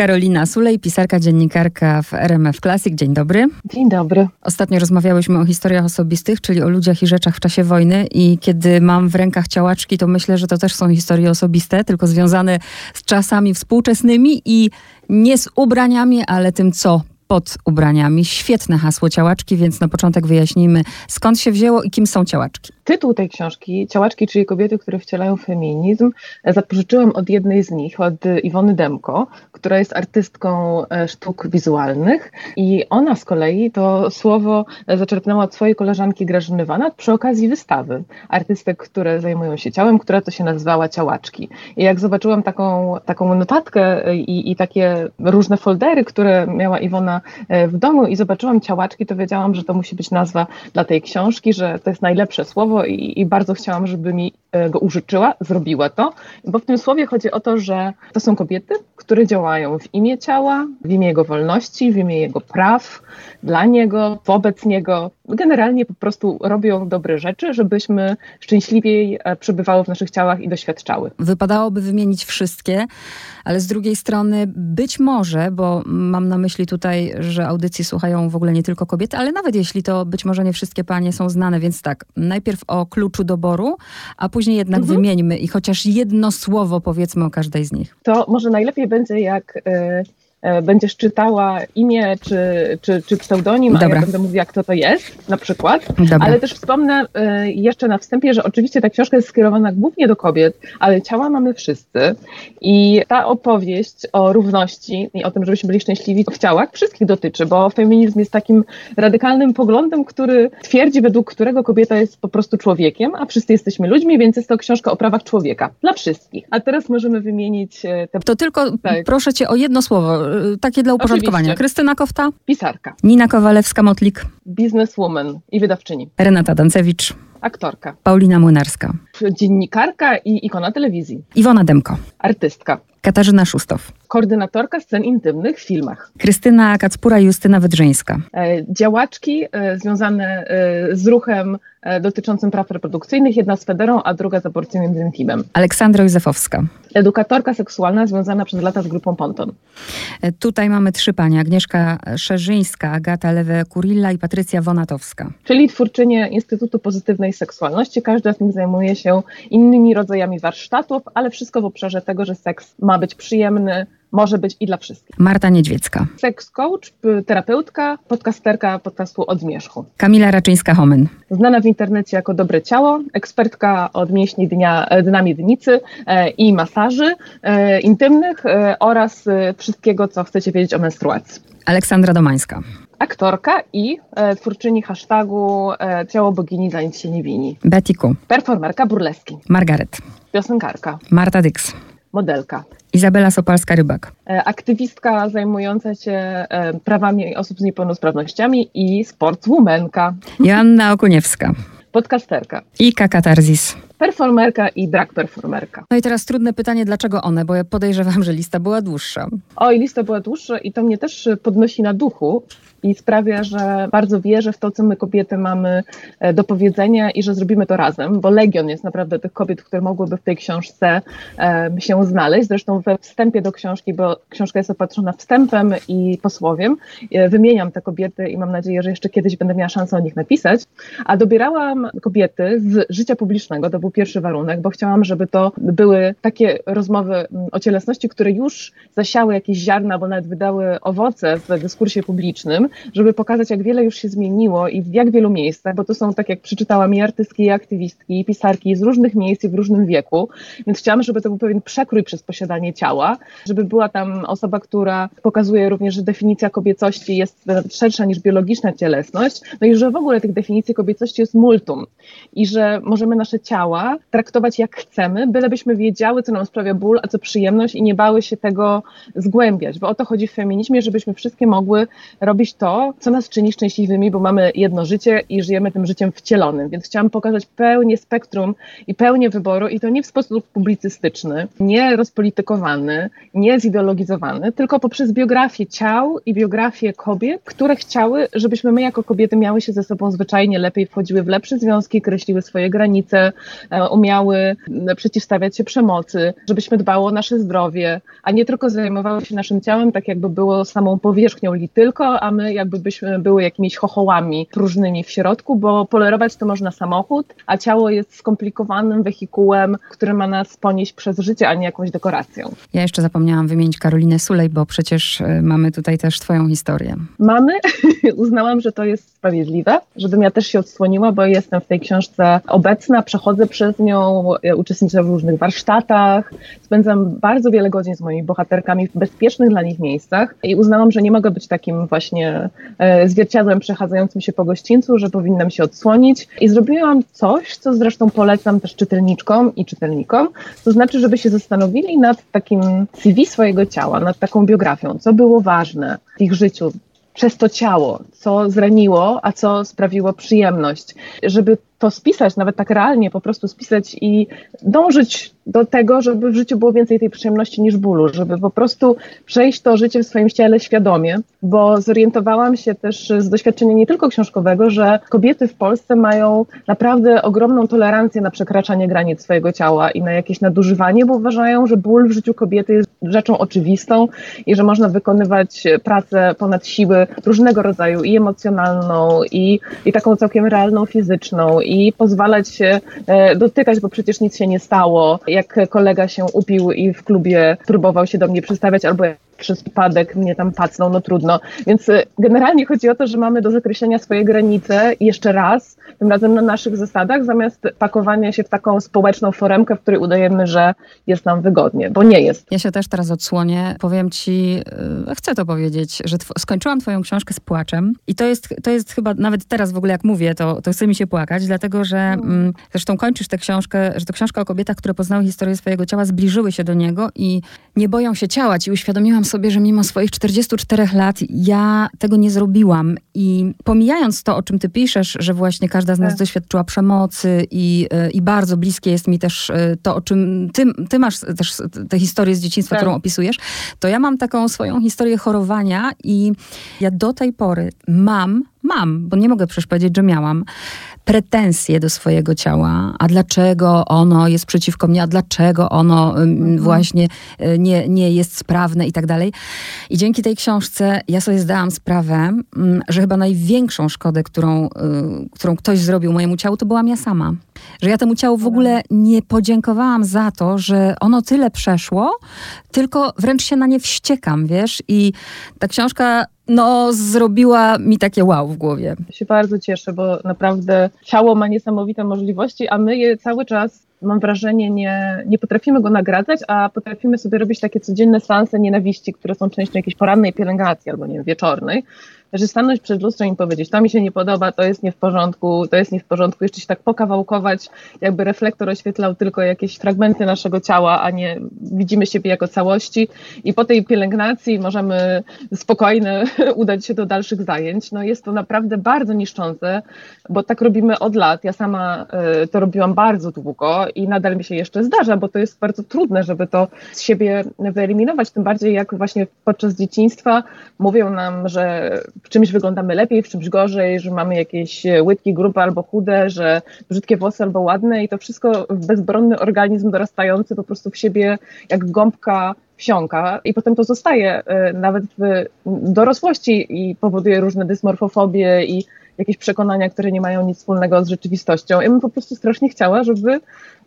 Karolina Sulej, pisarka, dziennikarka w RMF Classic. Dzień dobry. Dzień dobry. Ostatnio rozmawiałyśmy o historiach osobistych, czyli o ludziach i rzeczach w czasie wojny i kiedy mam w rękach ciałaczki, to myślę, że to też są historie osobiste, tylko związane z czasami współczesnymi i nie z ubraniami, ale tym, co pod ubraniami. Świetne hasło ciałaczki, więc na początek wyjaśnijmy, skąd się wzięło i kim są ciałaczki. Tytuł tej książki, Ciałaczki, czyli kobiety, które wcielają feminizm, zapożyczyłam od jednej z nich, od Iwony Demko, która jest artystką e, sztuk wizualnych i ona z kolei to słowo zaczerpnęła od swojej koleżanki Grażyny Wanat przy okazji wystawy artystek, które zajmują się ciałem, która to się nazywała Ciałaczki. I jak zobaczyłam taką, taką notatkę i, i takie różne foldery, które miała Iwona e, w domu i zobaczyłam Ciałaczki, to wiedziałam, że to musi być nazwa dla tej książki, że to jest najlepsze słowo i, i bardzo chciałam, żeby mi go użyczyła, zrobiła to, bo w tym słowie chodzi o to, że to są kobiety, które działają w imię ciała, w imię jego wolności, w imię jego praw, dla niego, wobec niego. Generalnie po prostu robią dobre rzeczy, żebyśmy szczęśliwiej e, przebywały w naszych ciałach i doświadczały. Wypadałoby wymienić wszystkie, ale z drugiej strony być może, bo mam na myśli tutaj, że audycji słuchają w ogóle nie tylko kobiety, ale nawet jeśli to być może nie wszystkie panie są znane, więc tak, najpierw o kluczu doboru, a później jednak mhm. wymieńmy i chociaż jedno słowo powiedzmy o każdej z nich. To może najlepiej będzie, jak y, E, będziesz czytała imię czy, czy, czy pseudonim, Dobra. a ja będę mówiła, kto to jest, na przykład. Dobra. Ale też wspomnę e, jeszcze na wstępie, że oczywiście ta książka jest skierowana głównie do kobiet, ale ciała mamy wszyscy. I ta opowieść o równości i o tym, żebyśmy byli szczęśliwi w ciałach, wszystkich dotyczy, bo feminizm jest takim radykalnym poglądem, który twierdzi, według którego kobieta jest po prostu człowiekiem, a wszyscy jesteśmy ludźmi, więc jest to książka o prawach człowieka. Dla wszystkich. A teraz możemy wymienić e, te... To tylko tak. proszę cię o jedno słowo takie dla uporządkowania. Oczywiście. Krystyna Kofta? Pisarka. Nina Kowalewska-Motlik? Bizneswoman i wydawczyni. Renata Dancewicz? Aktorka. Paulina Młynarska? Dziennikarka i ikona telewizji. Iwona Demko? Artystka. Katarzyna Szustow. Koordynatorka scen intymnych w filmach. Krystyna Kacpura i Justyna Wydrzyńska. E, działaczki e, związane e, z ruchem dotyczącym praw reprodukcyjnych, jedna z Federą, a druga z aborcyjnym Zentimem. Aleksandra Józefowska. Edukatorka seksualna związana przez lata z grupą Ponton. Tutaj mamy trzy panie. Agnieszka Szerzyńska, Agata Lewe-Kurilla i Patrycja Wonatowska. Czyli twórczynie Instytutu Pozytywnej Seksualności. Każda z nich zajmuje się innymi rodzajami warsztatów, ale wszystko w obszarze tego, że seks ma być przyjemny, może być i dla wszystkich. Marta Niedźwiecka. Seks coach, terapeutka, podcasterka podcastu Od Zmierzchu. Kamila Raczyńska-Homen. Znana w internecie jako Dobre Ciało, ekspertka od mięśni dnia, dna miednicy e, i masaży e, intymnych e, oraz e, wszystkiego, co chcecie wiedzieć o menstruacji. Aleksandra Domańska aktorka i e, twórczyni hashtagu e, Ciało bogini za nic się nie wini. Betty. Performerka burleski. Margaret. Piosenkarka. Marta Dix. Modelka. Izabela Sopalska-Rybak. E, aktywistka zajmująca się e, prawami osób z niepełnosprawnościami i sportswomanka. Joanna Okuniewska. Podcasterka. I Kakatarzis performerka i drag performerka. No i teraz trudne pytanie, dlaczego one? Bo ja podejrzewam, że lista była dłuższa. Oj, lista była dłuższa i to mnie też podnosi na duchu i sprawia, że bardzo wierzę w to, co my kobiety mamy e, do powiedzenia i że zrobimy to razem, bo legion jest naprawdę tych kobiet, które mogłyby w tej książce się znaleźć. Zresztą we wstępie do książki, bo książka jest opatrzona wstępem i posłowiem, e, wymieniam te kobiety i mam nadzieję, że jeszcze kiedyś będę miała szansę o nich napisać, a dobierałam kobiety z życia publicznego, to był pierwszy warunek, bo chciałam, żeby to były takie rozmowy o cielesności, które już zasiały jakieś ziarna, bo nawet wydały owoce w dyskursie publicznym, żeby pokazać, jak wiele już się zmieniło i w jak wielu miejscach, bo to są, tak jak przeczytałam, i artystki, i aktywistki, i pisarki z różnych miejsc i w różnym wieku, więc chciałam, żeby to był pewien przekrój przez posiadanie ciała, żeby była tam osoba, która pokazuje również, że definicja kobiecości jest szersza niż biologiczna cielesność, no i że w ogóle tych definicji kobiecości jest multum i że możemy nasze ciała traktować jak chcemy, bylebyśmy wiedziały, co nam sprawia ból, a co przyjemność i nie bały się tego zgłębiać, bo o to chodzi w feminizmie, żebyśmy wszystkie mogły robić to, co nas czyni szczęśliwymi, bo mamy jedno życie i żyjemy tym życiem wcielonym. Więc chciałam pokazać pełnię spektrum i pełnię wyboru i to nie w sposób publicystyczny, nie rozpolitykowany, nie zideologizowany, tylko poprzez biografię ciał i biografię kobiet, które chciały, żebyśmy my jako kobiety miały się ze sobą zwyczajnie lepiej, wchodziły w lepsze związki, kreśliły swoje granice, e, umiały przeciwstawiać się przemocy, żebyśmy dbały o nasze zdrowie, a nie tylko zajmowały się naszym ciałem, tak jakby było samą powierzchnią li tylko, a my jakby byśmy były jakimiś chochołami próżnymi w środku, bo polerować to można samochód, a ciało jest skomplikowanym wehikułem, który ma nas ponieść przez życie, a nie jakąś dekoracją. Ja jeszcze zapomniałam wymienić Karolinę Sulej, bo przecież e, mamy tutaj też twoją historię. Mamy. Uznałam, że to jest sprawiedliwe, żebym ja też się odsłoniła, bo jestem w tej książce obecna, przechodzę przez nią, uczestniczę w różnych warsztatach, spędzam bardzo wiele godzin z moimi bohaterkami w bezpiecznych dla nich miejscach i uznałam, że nie mogę być takim właśnie e, zwierciadłem przechadzającym się po gościńcu, że powinnam się odsłonić. I zrobiłam coś, co zresztą polecam też czytelniczkom i czytelnikom, to znaczy, żeby się zastanowili nad takim CV swojego ciała, nad taką biografią, co było ważne w ich życiu, przez to ciało, co zraniło, a co sprawiło przyjemność, żeby to spisać, nawet tak realnie, po prostu spisać i dążyć do tego, żeby w życiu było więcej tej przyjemności niż bólu, żeby po prostu przejść to życie w swoim ciele świadomie, bo zorientowałam się też z doświadczenia nie tylko książkowego, że kobiety w Polsce mają naprawdę ogromną tolerancję na przekraczanie granic swojego ciała i na jakieś nadużywanie, bo uważają, że ból w życiu kobiety jest rzeczą oczywistą i że można wykonywać pracę ponad siły różnego rodzaju i emocjonalną, i, i taką całkiem realną fizyczną, i pozwalać się e, dotykać, bo przecież nic się nie stało. Jak kolega się upił i w klubie próbował się do mnie przystawiać, albo przez przypadek mnie tam pacnął, no trudno. Więc y, generalnie chodzi o to, że mamy do zakreślenia swoje granice jeszcze raz, tym razem na naszych zasadach, zamiast pakowania się w taką społeczną foremkę, w której udajemy, że jest nam wygodnie, bo nie jest. Ja się też teraz odsłonię. Powiem ci, y, chcę to powiedzieć, że skończyłam twoją książkę z płaczem i to jest, to jest chyba, nawet teraz w ogóle jak mówię, to, to chce mi się płakać, dlatego, że mm. mm, zresztą kończysz tę książkę, że to książka o kobietach, które poznały historię swojego ciała, zbliżyły się do niego i nie boją się ciała. Ci uświadomiłam sobie, że mimo swoich 44 lat ja tego nie zrobiłam. I pomijając to, o czym ty piszesz, że właśnie każda z nas tak. doświadczyła przemocy i, e, i bardzo bliskie jest mi też e, to, o czym ty, ty masz też tę historię z dzieciństwa, tak. którą opisujesz, to ja mam taką swoją historię chorowania i ja do tej pory mam mam, bo nie mogę przecież powiedzieć, że miałam pretensje do swojego ciała, a dlaczego ono jest przeciwko mnie, a dlaczego ono mhm. właśnie y, nie, nie jest sprawne i tak dalej. I dzięki tej książce ja sobie zdałam sprawę, że chyba największą szkodę, którą, y, którą ktoś zrobił mojemu ciału, to byłam ja sama. Że ja temu ciału w ogóle nie podziękowałam za to, że ono tyle przeszło, tylko wręcz się na nie wściekam, wiesz? I ta książka no, zrobiła mi takie wow w głowie. Ja się bardzo cieszę, bo naprawdę ciało ma niesamowite możliwości, a my je cały czas mam wrażenie, nie, nie potrafimy go nagradzać, a potrafimy sobie robić takie codzienne seanse nienawiści, które są częścią jakiejś porannej pielęgnacji albo nie wiem, wieczornej, że stanąć przed lustrem i powiedzieć, to mi się nie podoba, to jest nie w porządku, to jest nie w porządku, jeszcze się tak pokawałkować, jakby reflektor oświetlał tylko jakieś fragmenty naszego ciała, a nie widzimy siebie jako całości i po tej pielęgnacji możemy spokojnie udać się do dalszych zajęć. No jest to naprawdę bardzo niszczące, bo tak robimy od lat. Ja sama y, to robiłam bardzo długo i nadal mi się jeszcze zdarza, bo to jest bardzo trudne, żeby to z siebie wyeliminować, tym bardziej jak właśnie podczas dzieciństwa mówią nam, że w czymś wyglądamy lepiej, w czymś gorzej, że mamy jakieś łydki grube albo chude, że brzydkie włosy albo ładne i to wszystko bezbronny organizm dorastający po prostu w siebie jak gąbka wsiąka i potem to zostaje y, nawet w dorosłości i powoduje różne dysmorfofobie i jakieś przekonania, które nie mają nic wspólnego z rzeczywistością. Ja bym po prostu strasznie chciała, żeby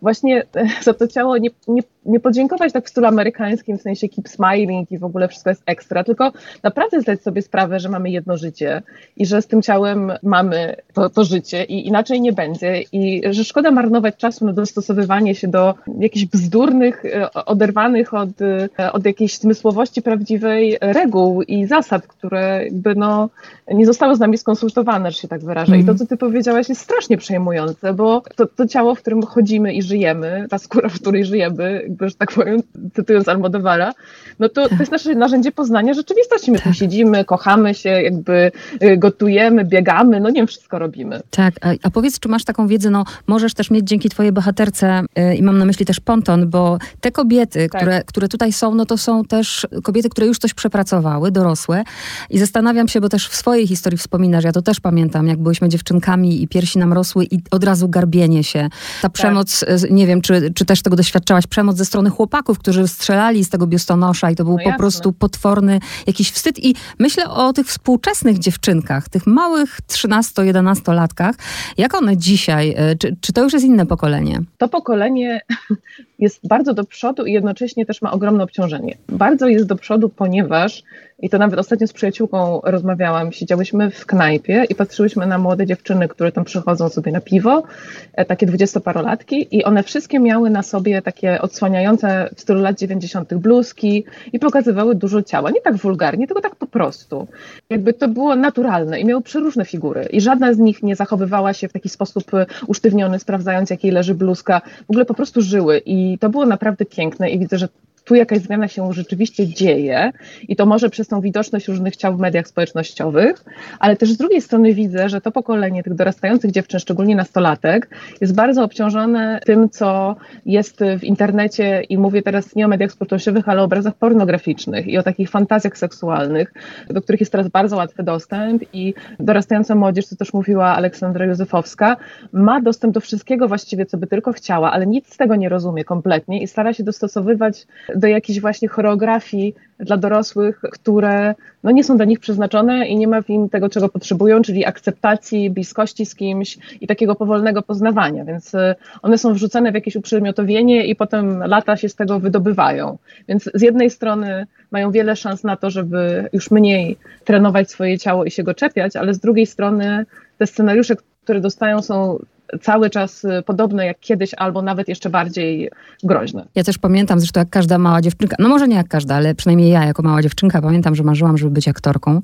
właśnie za to ciało nie, nie, nie podziękować tak w stylu amerykańskim, w sensie keep smiling i w ogóle wszystko jest ekstra, tylko naprawdę zdać sobie sprawę, że mamy jedno życie i że z tym ciałem mamy to, to życie i inaczej nie będzie i że szkoda marnować czasu na dostosowywanie się do jakichś bzdurnych, e, oderwanych od, e, od jakiejś zmysłowości prawdziwej reguł i zasad, które jakby no, nie zostały z nami skonsultowane, że się tak wyrażę. Mm. I to, mhm. co ty powiedziałaś, jest strasznie przejmujące, bo to, to ciało, w którym chodzimy i żyjemy, żyjemy, ta skóra, w której żyjemy, że tak powiem, cytując Almodovara, no to, to jest nasze narzędzie poznania rzeczywistości. My tu tak. siedzimy, kochamy się, jakby y, gotujemy, biegamy, no nie wiem, wszystko robimy. Tak, a, a powiedz, czy masz taką wiedzę, no możesz też mieć dzięki twojej bohaterce yy, i mam na myśli też Ponton, bo te kobiety, tak. które, które tutaj są, no to są też kobiety, które już coś przepracowały, dorosłe i zastanawiam się, bo też w swojej historii wspominasz, ja to też pamiętam, jak byłyśmy dziewczynkami i piersi nam rosły i od razu garbienie się. Ta tak. przemoc, y, nie wiem, czy, czy też tego doświadczałaś, przemoc ze strony chłopaków, którzy strzelali z tego biustonosza i to był no po prostu potworny jakiś wstyd i myślę o tych współczesnych dziewczynkach, tych małych 13-11-latkach. Jak one dzisiaj, y, czy, czy to już jest inne pokolenie? To pokolenie jest bardzo do przodu i jednocześnie też ma ogromne obciążenie. Bardzo jest do przodu, ponieważ, i to nawet ostatnio z przyjaciółką rozmawiałam, siedziałyśmy w knajpie i patrzyłyśmy na młode dziewczyny, które tam przychodzą sobie na piwo, e, takie dwudziestoparolatki i one wszystkie miały na sobie takie odsłaniające w stylu lat 90. bluzki i pokazywały dużo ciała. Nie tak wulgarnie, tylko tak po prostu. Jakby to było naturalne i miały przeróżne figury i żadna z nich nie zachowywała się w taki sposób e, usztywniony, sprawdzając jakiej leży bluzka. W ogóle po prostu żyły i i to było naprawdę piękne i widzę, że tu jakaś zmiana się rzeczywiście dzieje i to może przez tą widoczność różnych ciał w mediach społecznościowych, ale też z drugiej strony widzę, że to pokolenie tych dorastających dziewczyn, szczególnie nastolatek, jest bardzo obciążone tym, co jest w internecie i mówię teraz nie o mediach społecznościowych, ale o obrazach pornograficznych i o takich fantazjach seksualnych, do których jest teraz bardzo łatwy dostęp i dorastająca młodzież, co też mówiła Aleksandra Józefowska, ma dostęp do wszystkiego właściwie, co by tylko chciała, ale nic z tego nie rozumie kompletnie i stara się dostosowywać do jakichś właśnie choreografii dla dorosłych, które no, nie są dla nich przeznaczone i nie ma w nim tego, czego potrzebują, czyli akceptacji, bliskości z kimś i takiego powolnego poznawania. Więc y, one są wrzucane w jakieś uprzedmiotowienie i potem lata się z tego wydobywają. Więc z jednej strony mają wiele szans na to, żeby już mniej trenować swoje ciało i się go czepiać, ale z drugiej strony te scenariusze, które dostają, są cały czas y, podobne jak kiedyś, albo nawet jeszcze bardziej groźne. Ja też pamiętam, zresztą jak każda mała dziewczynka, no może nie jak każda, ale przynajmniej ja jako mała dziewczynka pamiętam, że marzyłam, żeby być aktorką.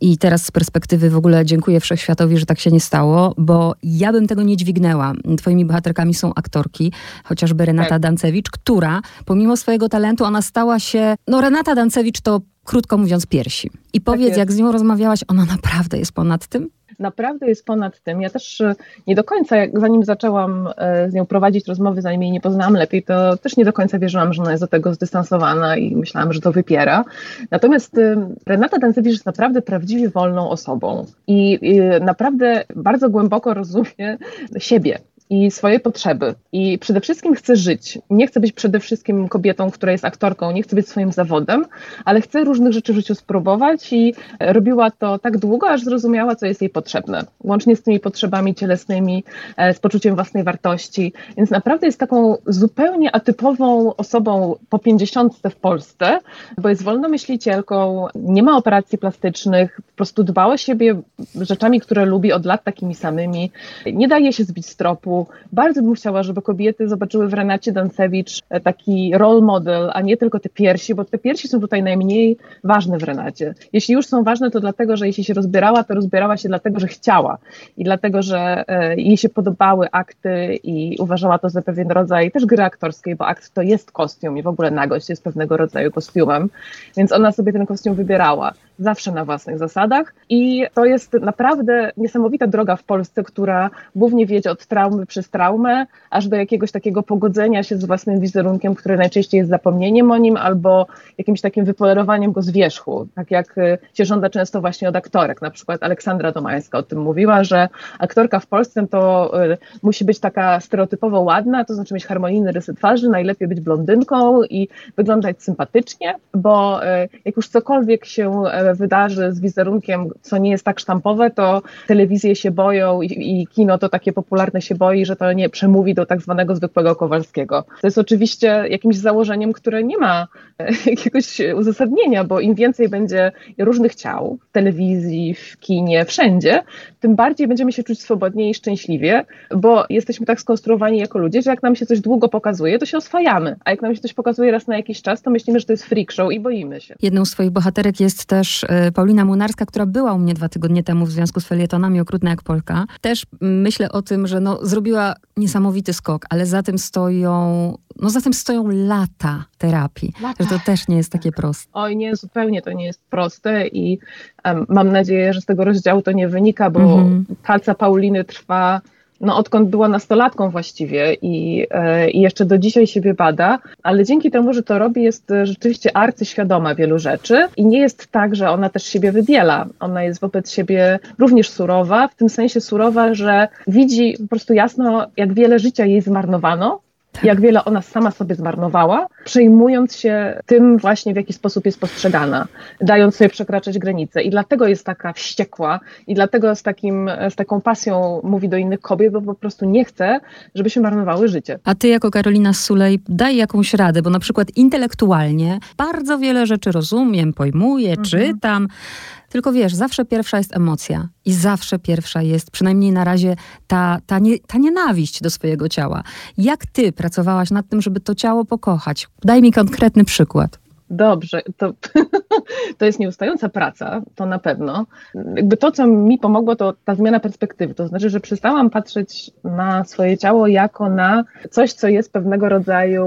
I teraz z perspektywy w ogóle dziękuję wszechświatowi, że tak się nie stało, bo ja bym tego nie dźwignęła. Twoimi bohaterkami są aktorki, chociażby Renata tak. Dancewicz, która pomimo swojego talentu, ona stała się, no Renata Dancewicz to krótko mówiąc piersi. I powiedz, tak jak z nią rozmawiałaś, ona naprawdę jest ponad tym? Naprawdę jest ponad tym. Ja też e, nie do końca, jak zanim zaczęłam e, z nią prowadzić rozmowy, zanim jej nie poznałam lepiej, to też nie do końca wierzyłam, że ona jest do tego zdystansowana i myślałam, że to wypiera. Natomiast e, Renata Dancewicz jest naprawdę prawdziwie wolną osobą i naprawdę bardzo głęboko rozumie siebie i swoje potrzeby. I przede wszystkim chce żyć. Nie chce być przede wszystkim kobietą, która jest aktorką, nie chce być swoim zawodem, ale chce różnych rzeczy w życiu spróbować i robiła to tak długo, aż zrozumiała, co jest jej potrzebne. Łącznie z tymi potrzebami cielesnymi, e, z poczuciem własnej wartości. Więc naprawdę jest taką zupełnie atypową osobą po pięćdziesiątce w Polsce, bo jest wolnomyślicielką, nie ma operacji plastycznych, po prostu dba o siebie rzeczami, które lubi od lat takimi samymi. Nie daje się zbić z tropu, bardzo bym chciała, żeby kobiety zobaczyły w Renacie Dancewicz e, taki role model, a nie tylko te piersi, bo te piersi są tutaj najmniej ważne w Renacie. Jeśli już są ważne, to dlatego, że jeśli się rozbierała, to rozbierała się dlatego, że chciała i dlatego, że e, jej się podobały akty i uważała to za pewien rodzaj też gry aktorskiej, bo akt to jest kostium i w ogóle nagość jest pewnego rodzaju kostiumem, więc ona sobie ten kostium wybierała zawsze na własnych zasadach. I to jest naprawdę niesamowita droga w Polsce, która głównie wiedzie od traumy przez traumę, aż do jakiegoś takiego pogodzenia się z własnym wizerunkiem, który najczęściej jest zapomnieniem o nim albo jakimś takim wypolerowaniem go z wierzchu, tak jak y, się żąda często właśnie od aktorek, na przykład Aleksandra Domańska o tym mówiła, że aktorka w Polsce to y, musi być taka stereotypowo ładna, to znaczy mieć harmonijny rysy twarzy, najlepiej być blondynką i wyglądać sympatycznie, bo y, jak już cokolwiek się wydarzy z wizerunkiem, co nie jest tak sztampowe, to telewizje się boją i, i kino to takie popularne się boi, że to nie przemówi do tak zwanego zwykłego Kowalskiego. To jest oczywiście jakimś założeniem, które nie ma e, jakiegoś uzasadnienia, bo im więcej będzie różnych ciał w telewizji, w kinie, wszędzie, tym bardziej będziemy się czuć swobodnie i szczęśliwie, bo jesteśmy tak skonstruowani jako ludzie, że jak nam się coś długo pokazuje, to się oswajamy, a jak nam się coś pokazuje raz na jakiś czas, to myślimy, że to jest freak show i boimy się. Jedną z swoich bohaterek jest też też e, Paulina Munarska, która była u mnie dwa tygodnie temu w związku z felietonami Okrutna jak Polka. Też myślę o tym, że no, zrobiła niesamowity skok, ale za tym stoją, no za tym stoją lata terapii. Lata. Że to też nie jest takie proste. Oj, nie, zupełnie to nie jest proste i um, mam nadzieję, że z tego rozdziału to nie wynika, bo mhm. praca Pauliny trwa no, odkąd była nastolatką właściwie i, e, i jeszcze do dzisiaj siebie bada, ale dzięki temu, że to robi, jest e, rzeczywiście arcyświadoma wielu rzeczy i nie jest tak, że ona też siebie wybiela. Ona jest wobec siebie również surowa, w tym sensie surowa, że widzi po prostu jasno, jak wiele życia jej zmarnowano, tak. jak wiele ona sama sobie zmarnowała, przejmując się tym właśnie, w jaki sposób jest postrzegana, dając sobie przekraczać granice. I dlatego jest taka wściekła i dlatego z, takim, z taką pasją mówi do innych kobiet, bo po prostu nie chce, żeby się marnowały życie. A ty jako Karolina Sulej daj jakąś radę, bo na przykład intelektualnie bardzo wiele rzeczy rozumiem, pojmuję, mhm. czytam, tylko wiesz, zawsze pierwsza jest emocja i zawsze pierwsza jest, przynajmniej na razie, ta, ta, nie, ta nienawiść do swojego ciała. Jak ty pracowałaś nad tym, żeby to ciało pokochać? Daj mi konkretny przykład. Dobrze, to, to jest nieustająca praca, to na pewno. Jakby to, co mi pomogło, to ta zmiana perspektywy. To znaczy, że przestałam patrzeć na swoje ciało jako na coś, co jest pewnego rodzaju,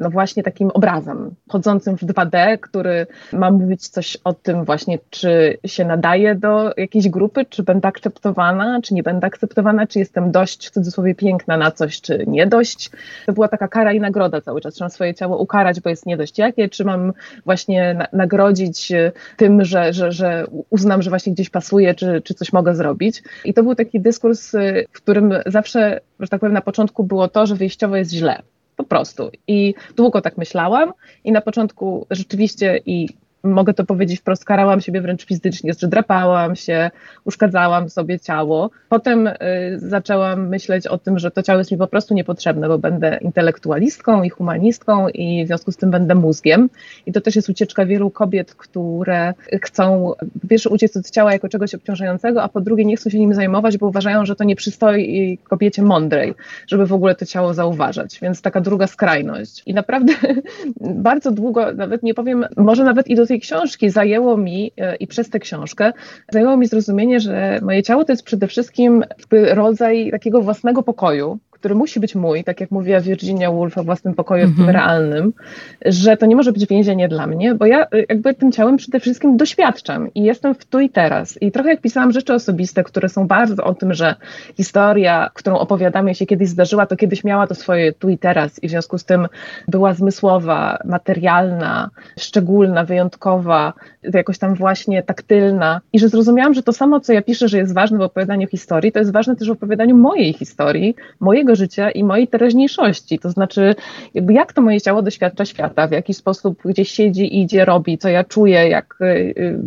no właśnie takim obrazem, chodzącym w 2D, który ma mówić coś o tym właśnie, czy się nadaje do jakiejś grupy, czy będę akceptowana, czy nie będę akceptowana, czy jestem dość, w cudzysłowie, piękna na coś, czy nie dość. To była taka kara i nagroda cały czas. Mam swoje ciało ukarać, bo jest nie dość jakie, czy mam właśnie na, nagrodzić e, tym, że, że, że uznam, że właśnie gdzieś pasuje, czy, czy coś mogę zrobić. I to był taki dyskurs, e, w którym zawsze, że tak powiem, na początku było to, że wyjściowo jest źle. Po prostu. I długo tak myślałam i na początku rzeczywiście i mogę to powiedzieć wprost, karałam siebie wręcz fizycznie, że drapałam się, uszkadzałam sobie ciało. Potem y, zaczęłam myśleć o tym, że to ciało jest mi po prostu niepotrzebne, bo będę intelektualistką i humanistką i w związku z tym będę mózgiem. I to też jest ucieczka wielu kobiet, które chcą po pierwsze uciec od ciała jako czegoś obciążającego, a po drugie nie chcą się nim zajmować, bo uważają, że to nie przystoi kobiecie mądrej, żeby w ogóle to ciało zauważać. Więc taka druga skrajność. I naprawdę bardzo długo, nawet nie powiem, może nawet i do tej książki zajęło mi e, i przez tę książkę zajęło mi zrozumienie, że moje ciało to jest przede wszystkim rodzaj takiego własnego pokoju, który musi być mój, tak jak mówiła Virginia Woolf o własnym pokoju mm -hmm. realnym, że to nie może być więzienie dla mnie, bo ja y, jakby tym ciałem przede wszystkim doświadczam i jestem w tu i teraz. I trochę jak pisałam rzeczy osobiste, które są bardzo o tym, że historia, którą opowiadamy się kiedyś zdarzyła, to kiedyś miała to swoje tu i teraz i w związku z tym była zmysłowa, materialna, szczególna, wyjątkowa, jakoś tam właśnie taktylna i że zrozumiałam, że to samo, co ja piszę, że jest ważne w opowiadaniu historii, to jest ważne też w opowiadaniu mojej historii, mojego mojego życia i mojej teraźniejszości. To znaczy, jak to moje ciało doświadcza świata, w jaki sposób gdzieś siedzi, idzie, robi, co ja czuję, jak y, y,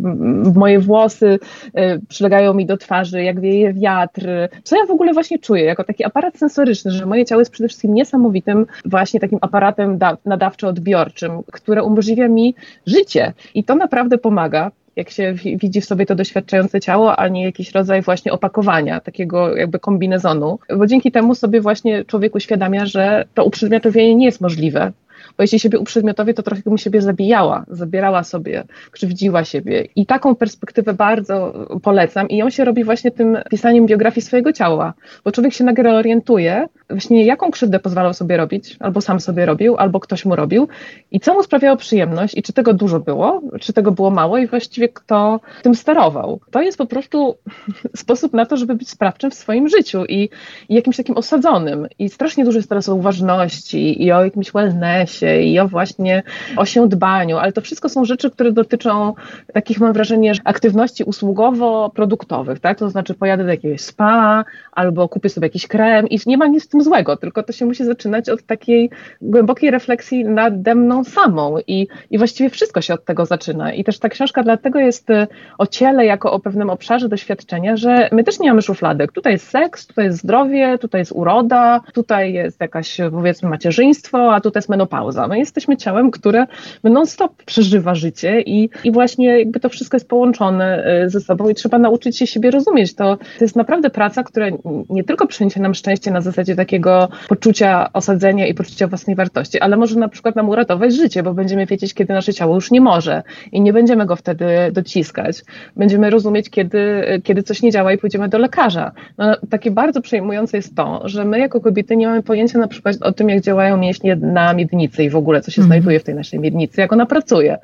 moje włosy y, przylegają mi do twarzy, jak wieje wiatr, co ja w ogóle właśnie czuję, jako taki aparat sensoryczny, że moje ciało jest przede wszystkim niesamowitym właśnie takim aparatem nadawczo-odbiorczym, które umożliwia mi życie. I to naprawdę pomaga jak się widzi w sobie to doświadczające ciało, a nie jakiś rodzaj właśnie opakowania, takiego jakby kombinezonu, bo dzięki temu sobie właśnie człowiek uświadamia, że to uprzedmiotowienie nie jest możliwe, bo jeśli siebie uprzedmiotowie, to trochę mu siebie zabijała, zabierała sobie, krzywdziła siebie. I taką perspektywę bardzo polecam i ją się robi właśnie tym pisaniem biografii swojego ciała, bo człowiek się nagle orientuje, właśnie jaką krzywdę pozwalał sobie robić, albo sam sobie robił, albo ktoś mu robił i co mu sprawiało przyjemność i czy tego dużo było, czy tego było mało i właściwie kto tym sterował. To jest po prostu sposób na to, żeby być sprawczym w swoim życiu i, i jakimś takim osadzonym. I strasznie dużo jest teraz o uważności i o jakimś wellnessie i o właśnie o się dbaniu, ale to wszystko są rzeczy, które dotyczą takich, mam wrażenie, aktywności usługowo-produktowych, tak? To znaczy pojadę do jakiegoś spa albo kupię sobie jakiś krem i nie ma nic w tym złego, tylko to się musi zaczynać od takiej głębokiej refleksji nade mną samą i, i właściwie wszystko się od tego zaczyna. I też ta książka dlatego jest y, o ciele jako o pewnym obszarze doświadczenia, że my też nie mamy szufladek. Tutaj jest seks, tutaj jest zdrowie, tutaj jest uroda, tutaj jest jakaś powiedzmy macierzyństwo, a tutaj jest menopauza menopauza. My jesteśmy ciałem, które non-stop przeżywa życie i, i właśnie jakby to wszystko jest połączone e, ze sobą i trzeba nauczyć się siebie rozumieć. To, to jest naprawdę praca, która nie tylko przyniesie nam szczęście na zasadzie takiego poczucia osadzenia i poczucia własnej wartości, ale może na przykład nam uratować życie, bo będziemy wiedzieć, kiedy nasze ciało już nie może i nie będziemy go wtedy dociskać. Będziemy rozumieć, kiedy, kiedy coś nie działa i pójdziemy do lekarza. No, takie bardzo przejmujące jest to, że my jako kobiety nie mamy pojęcia na przykład o tym, jak działają mięśnie na miednicy i w ogóle, co się mm. znajduje w tej naszej miednicy, jak ona pracuje.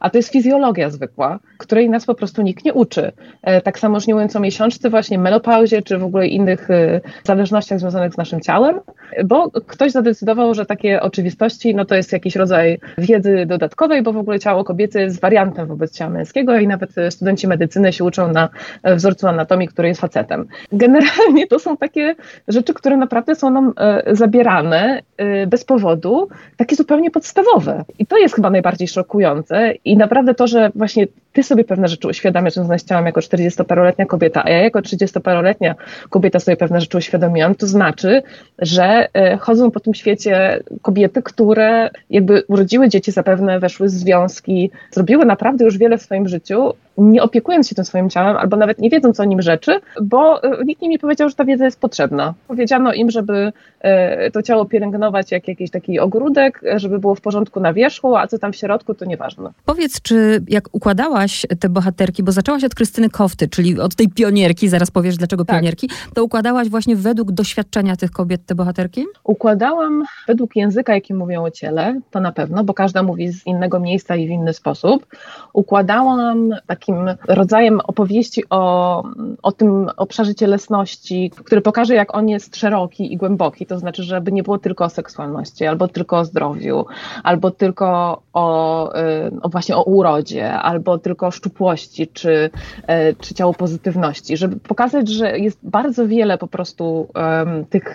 A to jest fizjologia zwykła, której nas po prostu nikt nie uczy. E, tak samo już nie mówiąc o miesiączce, właśnie menopauzie, czy w ogóle innych e, zależnościach związanych z naszym ciałem, bo ktoś zadecydował, że takie oczywistości, no to jest jakiś rodzaj wiedzy dodatkowej, bo w ogóle ciało kobiety jest wariantem wobec ciała męskiego i nawet studenci medycyny się uczą na wzorcu anatomii, który jest facetem. Generalnie to są takie rzeczy, które naprawdę są nam e, zabierane bez powodu, takie zupełnie podstawowe. I to jest chyba najbardziej szokujące i naprawdę to, że właśnie ty sobie pewne rzeczy uświadamiasz, że ciałem jako 40-paroletnia kobieta, a ja jako 30-paroletnia kobieta sobie pewne rzeczy uświadomiłam, to znaczy, że e, chodzą po tym świecie kobiety, które jakby urodziły dzieci, zapewne weszły w związki, zrobiły naprawdę już wiele w swoim życiu, nie opiekując się tym swoim ciałem, albo nawet nie wiedząc o nim rzeczy, bo e, nikt im nie powiedział, że ta wiedza jest potrzebna. Powiedziano im, żeby to ciało pielęgnować jak jakiś taki ogródek, żeby było w porządku na wierzchu, a co tam w środku, to nieważne. Powiedz, czy jak układałaś te bohaterki, bo zaczęłaś od Krystyny Kofty, czyli od tej pionierki, zaraz powiesz dlaczego tak. pionierki, to układałaś właśnie według doświadczenia tych kobiet te bohaterki? Układałam według języka, jaki mówią o ciele, to na pewno, bo każda mówi z innego miejsca i w inny sposób. Układałam takim rodzajem opowieści o, o tym obszarze cielesności, który pokaże, jak on jest szeroki i głęboki, to znaczy, żeby nie było tylko o seksualności, albo tylko o zdrowiu, albo tylko o, y, o właśnie o urodzie, albo tylko o szczupłości, czy, e, czy ciało pozytywności, żeby pokazać, że jest bardzo wiele po prostu um, tych,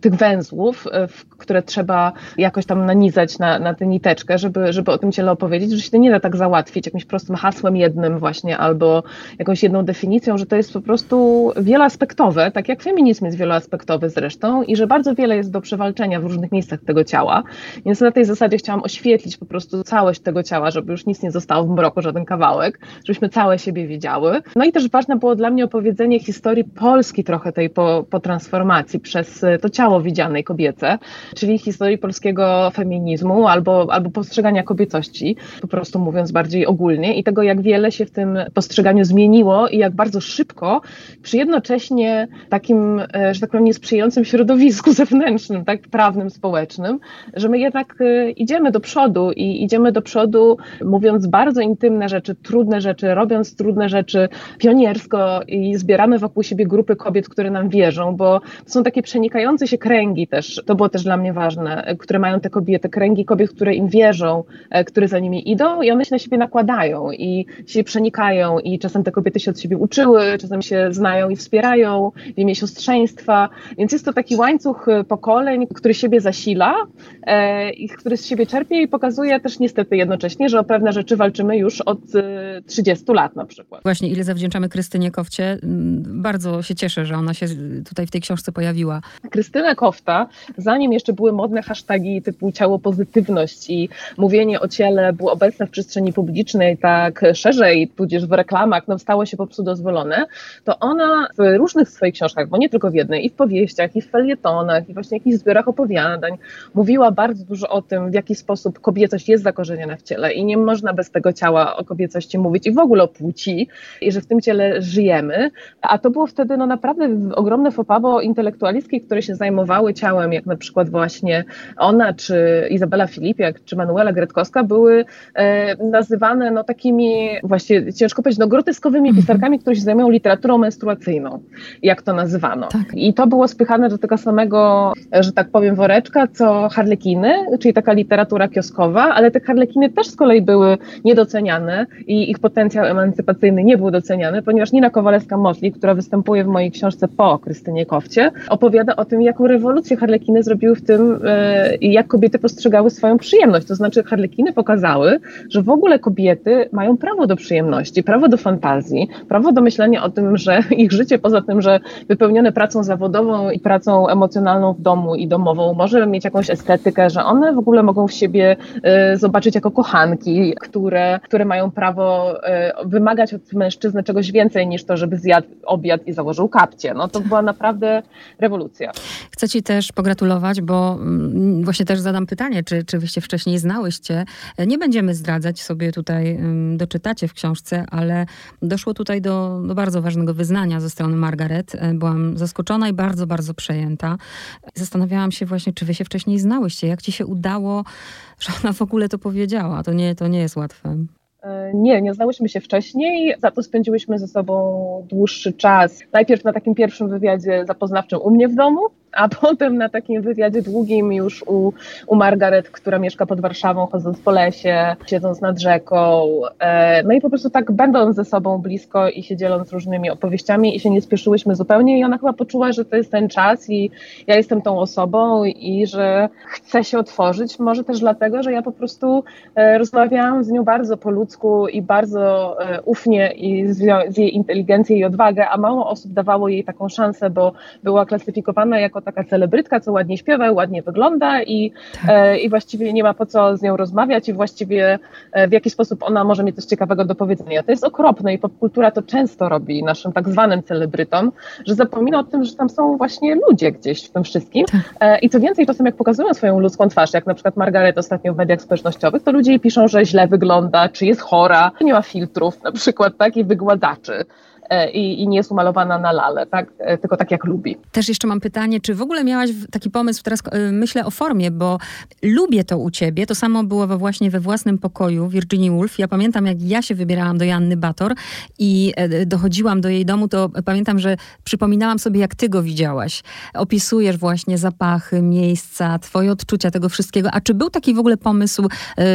tych węzłów, e, które trzeba jakoś tam nanizać na, na tę niteczkę, żeby, żeby o tym ciele opowiedzieć, że się to nie da tak załatwić jakimś prostym hasłem jednym właśnie, albo jakąś jedną definicją, że to jest po prostu wieloaspektowe, tak jak feminizm jest wieloaspektowy zresztą i że bardzo wiele jest do przewalczenia w różnych miejscach tego ciała, więc na tej zasadzie chciałam oświetlić po prostu całość tego ciała, żeby już nic nie zostało w mroku, żaden kawałek, żebyśmy całe siebie wiedziały. No i też ważne było dla mnie opowiedzenie historii Polski trochę tej po, po transformacji przez to ciało widzianej kobiece, czyli historii polskiego feminizmu albo, albo postrzegania kobiecości, po prostu mówiąc bardziej ogólnie i tego, jak wiele się w tym postrzeganiu zmieniło i jak bardzo szybko przy jednocześnie takim, e, że tak powiem, niesprzyjającym środowisku zewnętrznym, tak prawnym, społecznym, że my jednak e, idziemy do przodu i idziemy do przodu mówiąc bardzo intymne rzeczy, trudne rzeczy, robiąc trudne rzeczy pioniersko i zbieramy wokół siebie grupy kobiet, które nam wierzą, bo są takie przenikające się kręgi też, to było też dla mnie ważne, które mają te kobiety, kręgi kobiet, które im wierzą, e, które za nimi idą i one się na siebie nakładają i się przenikają i czasem te kobiety się od siebie uczyły, czasem się znają i wspierają w imię siostrzeństwa, więc jest to taki łańcuch pokoleń, który siebie zasila e, i który z siebie czerpie i pokazuje też niestety jednocześnie, że o pewne rzeczy walczymy już od 30 lat na przykład. Właśnie, ile zawdzięczamy Krystynie Kowcie. Mm, bardzo się cieszę, że ona się tutaj w tej książce pojawiła. Krystyna Kofta, zanim jeszcze były modne hasztagi typu ciało pozytywność i mówienie o ciele było obecne w przestrzeni publicznej tak szerzej, tudzież w reklamach, no stało się po prostu dozwolone, to ona w różnych swoich książkach, bo nie tylko w jednej, i w powieściach, i w felietonach, i właśnie jakichś zbiorach opowiadań, mówiła bardzo dużo o tym, w jaki sposób kobiecość jest zakorzeniona w ciele i nie można bez tego ciała o kobiecości mówić i w ogóle o płci, i że w tym ciele żyjemy, a to było wtedy no naprawdę ogromne fopa, bo intelektualistki, które się zajmowały ciałem, jak na przykład właśnie ona, czy Izabela Filipiak, czy Manuela Gretkowska, były e, nazywane no takimi właśnie, ciężko powiedzieć, no groteskowymi -hmm. pisarkami, które się zajmują literaturą menstruacyjną, jak to nazywano. Tak. I to było spychane do tego samego, że tak powiem, woreczka, co harlekiny, czyli taka literatura kioskowa, ale te harlekiny też z kolei były niedoceniane i ich potencjał emancypacyjny nie był doceniany, ponieważ Nina Kowalewska-Motley, która występuje w mojej książce po Krystynie Kowcie, opowiada o tym, jaką rewolucję harlekiny zrobiły w tym, e, jak kobiety postrzegały swoją przyjemność. To znaczy harlekiny pokazały, że w ogóle kobiety mają prawo do przyjemności prawo do fantazji, prawo do myślenia o tym, że ich życie poza tym, że wypełnione pracą zawodową i pracą emocjonalną w domu i domową może mieć jakąś estetykę, że one w ogóle mogą w siebie y, zobaczyć jako kochanki, które, które mają prawo y, wymagać od mężczyzny czegoś więcej niż to, żeby zjadł obiad i założył kapcie. No to była naprawdę rewolucja. Chcę Ci też pogratulować, bo mm, właśnie też zadam pytanie, czy, czy wyście wcześniej znałyście. Nie będziemy zdradzać sobie tutaj, doczytacie w książce, ale doszło tutaj do, do bardzo ważnego wyznania ze strony Margaret. Byłam zaskoczona i bardzo, bardzo przejęta. Zastanawiałam się właśnie, czy wy się wcześniej znałyście, jak ci się udało, że ona w ogóle to powiedziała. To nie, to nie jest łatwe. E, nie, nie znałyśmy się wcześniej, za to spędziłyśmy ze sobą dłuższy czas. Najpierw na takim pierwszym wywiadzie zapoznawczym u mnie w domu, a potem na takim wywiadzie długim już u, u Margaret, która mieszka pod Warszawą, chodząc po lesie, siedząc nad rzeką. E, no i po prostu tak będąc ze sobą blisko i się dzieląc różnymi opowieściami i się nie spieszyłyśmy zupełnie i ona chyba poczuła, że to jest ten czas i ja jestem tą osobą i że chcę się otworzyć. Może też dlatego, że ja po prostu e, rozmawiałam z nią bardzo po ludzku i bardzo e, ufnie i z, z jej inteligencją i odwagę, a mało osób dawało jej taką szansę, bo była klasyfikowana jako taka celebrytka, co ładnie śpiewa, ładnie wygląda i, tak. e, i właściwie nie ma po co z nią rozmawiać i właściwie e, w jaki sposób ona może mieć coś ciekawego do powiedzenia. To jest okropne i popkultura to często robi naszym tak zwanym celebrytom, że zapomina o tym, że tam są właśnie ludzie gdzieś w tym wszystkim tak. e, i co więcej, czasem jak pokazują swoją ludzką twarz, jak na przykład Margaret ostatnio w mediach społecznościowych, to ludzie jej piszą, że źle wygląda, czy jest chora, nie ma filtrów na przykład, tak, i wygładaczy. E, i, i nie jest umalowana na lale, tak? E, tylko tak jak lubi. Też jeszcze mam pytanie, czy w ogóle miałaś taki pomysł, teraz e, myślę o formie, bo lubię to u ciebie, to samo było właśnie we własnym pokoju Virginia Woolf. Ja pamiętam, jak ja się wybierałam do Janny Bator i dochodziłam do jej domu, to pamiętam, że przypominałam sobie, jak ty go widziałaś. Opisujesz właśnie zapachy, miejsca, twoje odczucia tego wszystkiego. A czy był taki w ogóle pomysł,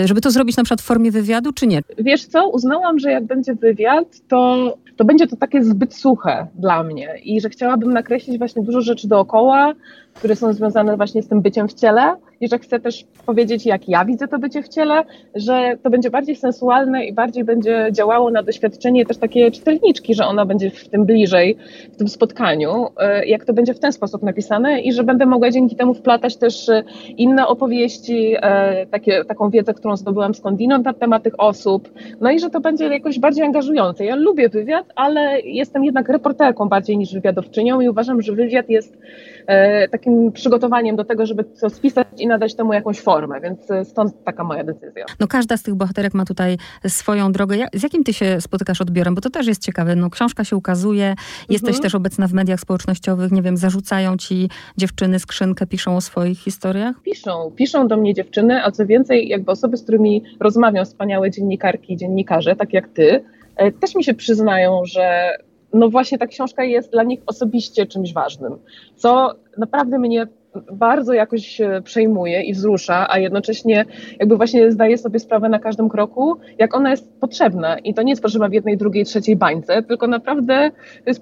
żeby to zrobić na przykład w formie wywiadu, czy nie? Wiesz co, uznałam, że jak będzie wywiad, to, to będzie to takie zbyt suche dla mnie i że chciałabym nakreślić właśnie dużo rzeczy dookoła, które są związane właśnie z tym byciem w ciele i że chcę też powiedzieć, jak ja widzę to bycie w ciele, że to będzie bardziej sensualne i bardziej będzie działało na doświadczenie też takie czytelniczki, że ona będzie w tym bliżej, w tym spotkaniu, e, jak to będzie w ten sposób napisane i że będę mogła dzięki temu wplatać też e, inne opowieści, e, takie, taką wiedzę, którą zdobyłam skądinąd na temat tych osób, no i że to będzie jakoś bardziej angażujące. Ja lubię wywiad, ale jestem jednak reporterką bardziej niż wywiadowczynią i uważam, że wywiad jest takim przygotowaniem do tego, żeby to spisać i nadać temu jakąś formę, więc e, stąd taka moja decyzja. No każda z tych bohaterek ma tutaj swoją drogę. Z jakim ty się spotykasz odbiorem? Bo to też jest ciekawe. No książka się ukazuje, jesteś mhm. też obecna w mediach społecznościowych, nie wiem, zarzucają ci dziewczyny skrzynkę, piszą o swoich historiach? Piszą, piszą do mnie dziewczyny, a co więcej, jakby osoby, z którymi rozmawiam, wspaniałe dziennikarki i dziennikarze, tak jak ty, e, też mi się przyznają, że no właśnie ta książka jest dla nich osobiście czymś ważnym, co naprawdę mnie bardzo jakoś przejmuje i wzrusza, a jednocześnie jakby właśnie zdaje sobie sprawę na każdym kroku, jak ona jest potrzebna. I to nie jest potrzebna w jednej, drugiej, trzeciej bańce, tylko naprawdę jest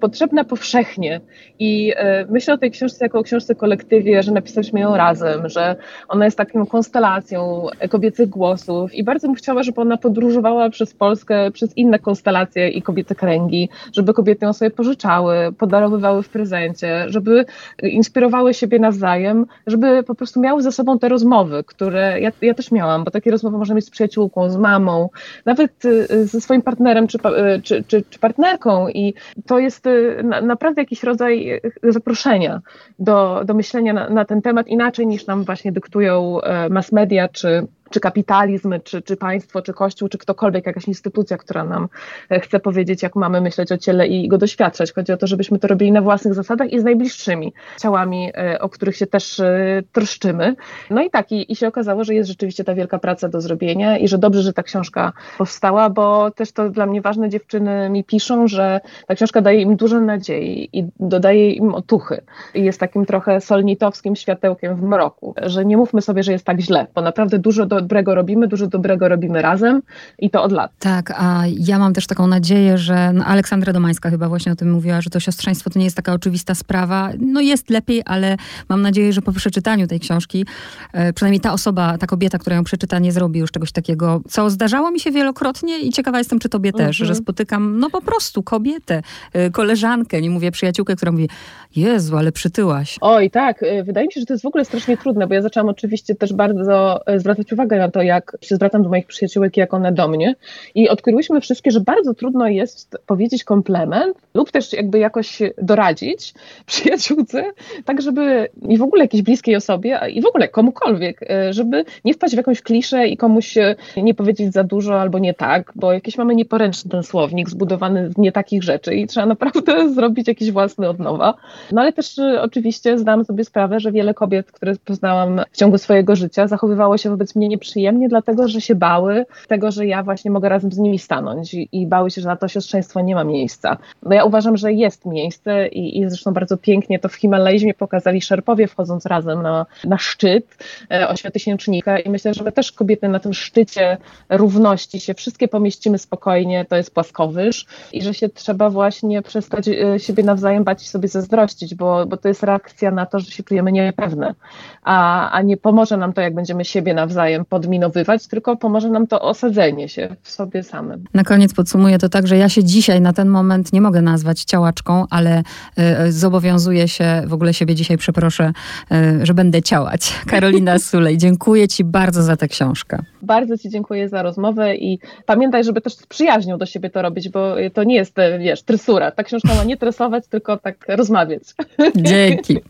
potrzebna powszechnie. I e, myślę o tej książce jako o książce kolektywie, że napisaliśmy ją razem, że ona jest taką konstelacją kobiecych głosów i bardzo bym chciała, żeby ona podróżowała przez Polskę, przez inne konstelacje i kobiece kręgi, żeby kobiety ją sobie pożyczały, podarowywały w prezencie, żeby inspirowały siebie nawzajem, żeby po prostu miały ze sobą te rozmowy, które ja, ja też miałam, bo takie rozmowy można mieć z przyjaciółką, z mamą, nawet y, ze swoim partnerem czy, y, czy, czy, czy partnerką i to jest y, naprawdę jakiś rodzaj zaproszenia do, do myślenia na, na ten temat inaczej niż nam właśnie dyktują e, mass media czy czy kapitalizm, czy, czy państwo, czy kościół, czy ktokolwiek, jakaś instytucja, która nam e, chce powiedzieć, jak mamy myśleć o ciele i go doświadczać. Chodzi o to, żebyśmy to robili na własnych zasadach i z najbliższymi ciałami, e, o których się też e, troszczymy. No i tak, i, i się okazało, że jest rzeczywiście ta wielka praca do zrobienia i że dobrze, że ta książka powstała, bo też to dla mnie ważne, dziewczyny mi piszą, że ta książka daje im dużo nadziei i dodaje im otuchy. I jest takim trochę solnitowskim światełkiem w mroku, że nie mówmy sobie, że jest tak źle, bo naprawdę dużo do, dobrego robimy, dużo dobrego robimy razem i to od lat. Tak, a ja mam też taką nadzieję, że no Aleksandra Domańska chyba właśnie o tym mówiła, że to siostrzeństwo to nie jest taka oczywista sprawa. No jest lepiej, ale mam nadzieję, że po przeczytaniu tej książki, e, przynajmniej ta osoba, ta kobieta, która ją przeczyta, nie zrobi już czegoś takiego, co zdarzało mi się wielokrotnie i ciekawa jestem, czy tobie też, mhm. że spotykam no po prostu kobietę, e, koleżankę, nie mówię przyjaciółkę, która mówi, Jezu, ale przytyłaś. Oj, tak. E, wydaje mi się, że to jest w ogóle strasznie trudne, bo ja zaczęłam oczywiście też bardzo zwracać uwagę na to, jak się zwracam do moich przyjaciółek, jak one do mnie i odkryłyśmy wszystkie, że bardzo trudno jest powiedzieć komplement lub też jakby jakoś doradzić przyjaciółce, tak żeby i w ogóle jakiejś bliskiej osobie i w ogóle komukolwiek, e, żeby nie wpaść w jakąś kliszę i komuś nie powiedzieć za dużo albo nie tak, bo jakieś mamy nieporęczny ten słownik zbudowany z nie takich rzeczy i trzeba naprawdę zrobić jakiś własny od nowa. No ale też e, oczywiście zdałam sobie sprawę, że wiele kobiet, które poznałam w ciągu swojego życia, zachowywało się wobec mnie nieprzyjemnie, dlatego że się bały tego, że ja właśnie mogę razem z nimi stanąć i, i bały się, że na to siostrzeństwo nie ma miejsca. No ja uważam, że jest miejsce i, i zresztą bardzo pięknie to w Himalajzmie pokazali szerpowie wchodząc razem na, na szczyt e, ośmiotysięcznika i myślę, że my też kobiety na tym szczycie równości się wszystkie pomieścimy spokojnie, to jest płaskowyż i że się trzeba właśnie przestać e, siebie nawzajem bać i sobie zazdrościć, bo, bo to jest reakcja na to, że się czujemy niepewne, a, a nie pomoże nam to, jak będziemy siebie nawzajem podminowywać, tylko pomoże nam to osadzenie się w sobie samym. Na koniec podsumuję to tak, że ja się dzisiaj na ten moment nie mogę nazwać ciałaczką, ale y, zobowiązuję się, w ogóle siebie dzisiaj przeproszę, y, że będę ciałać. Karolina Sulej, dziękuję Ci bardzo za tę książkę. Bardzo Ci dziękuję za rozmowę i pamiętaj, żeby też z przyjaźnią do siebie to robić, bo to nie jest, wiesz, tresura. Ta książka ma nie tresować, tylko tak rozmawiać. Dzięki.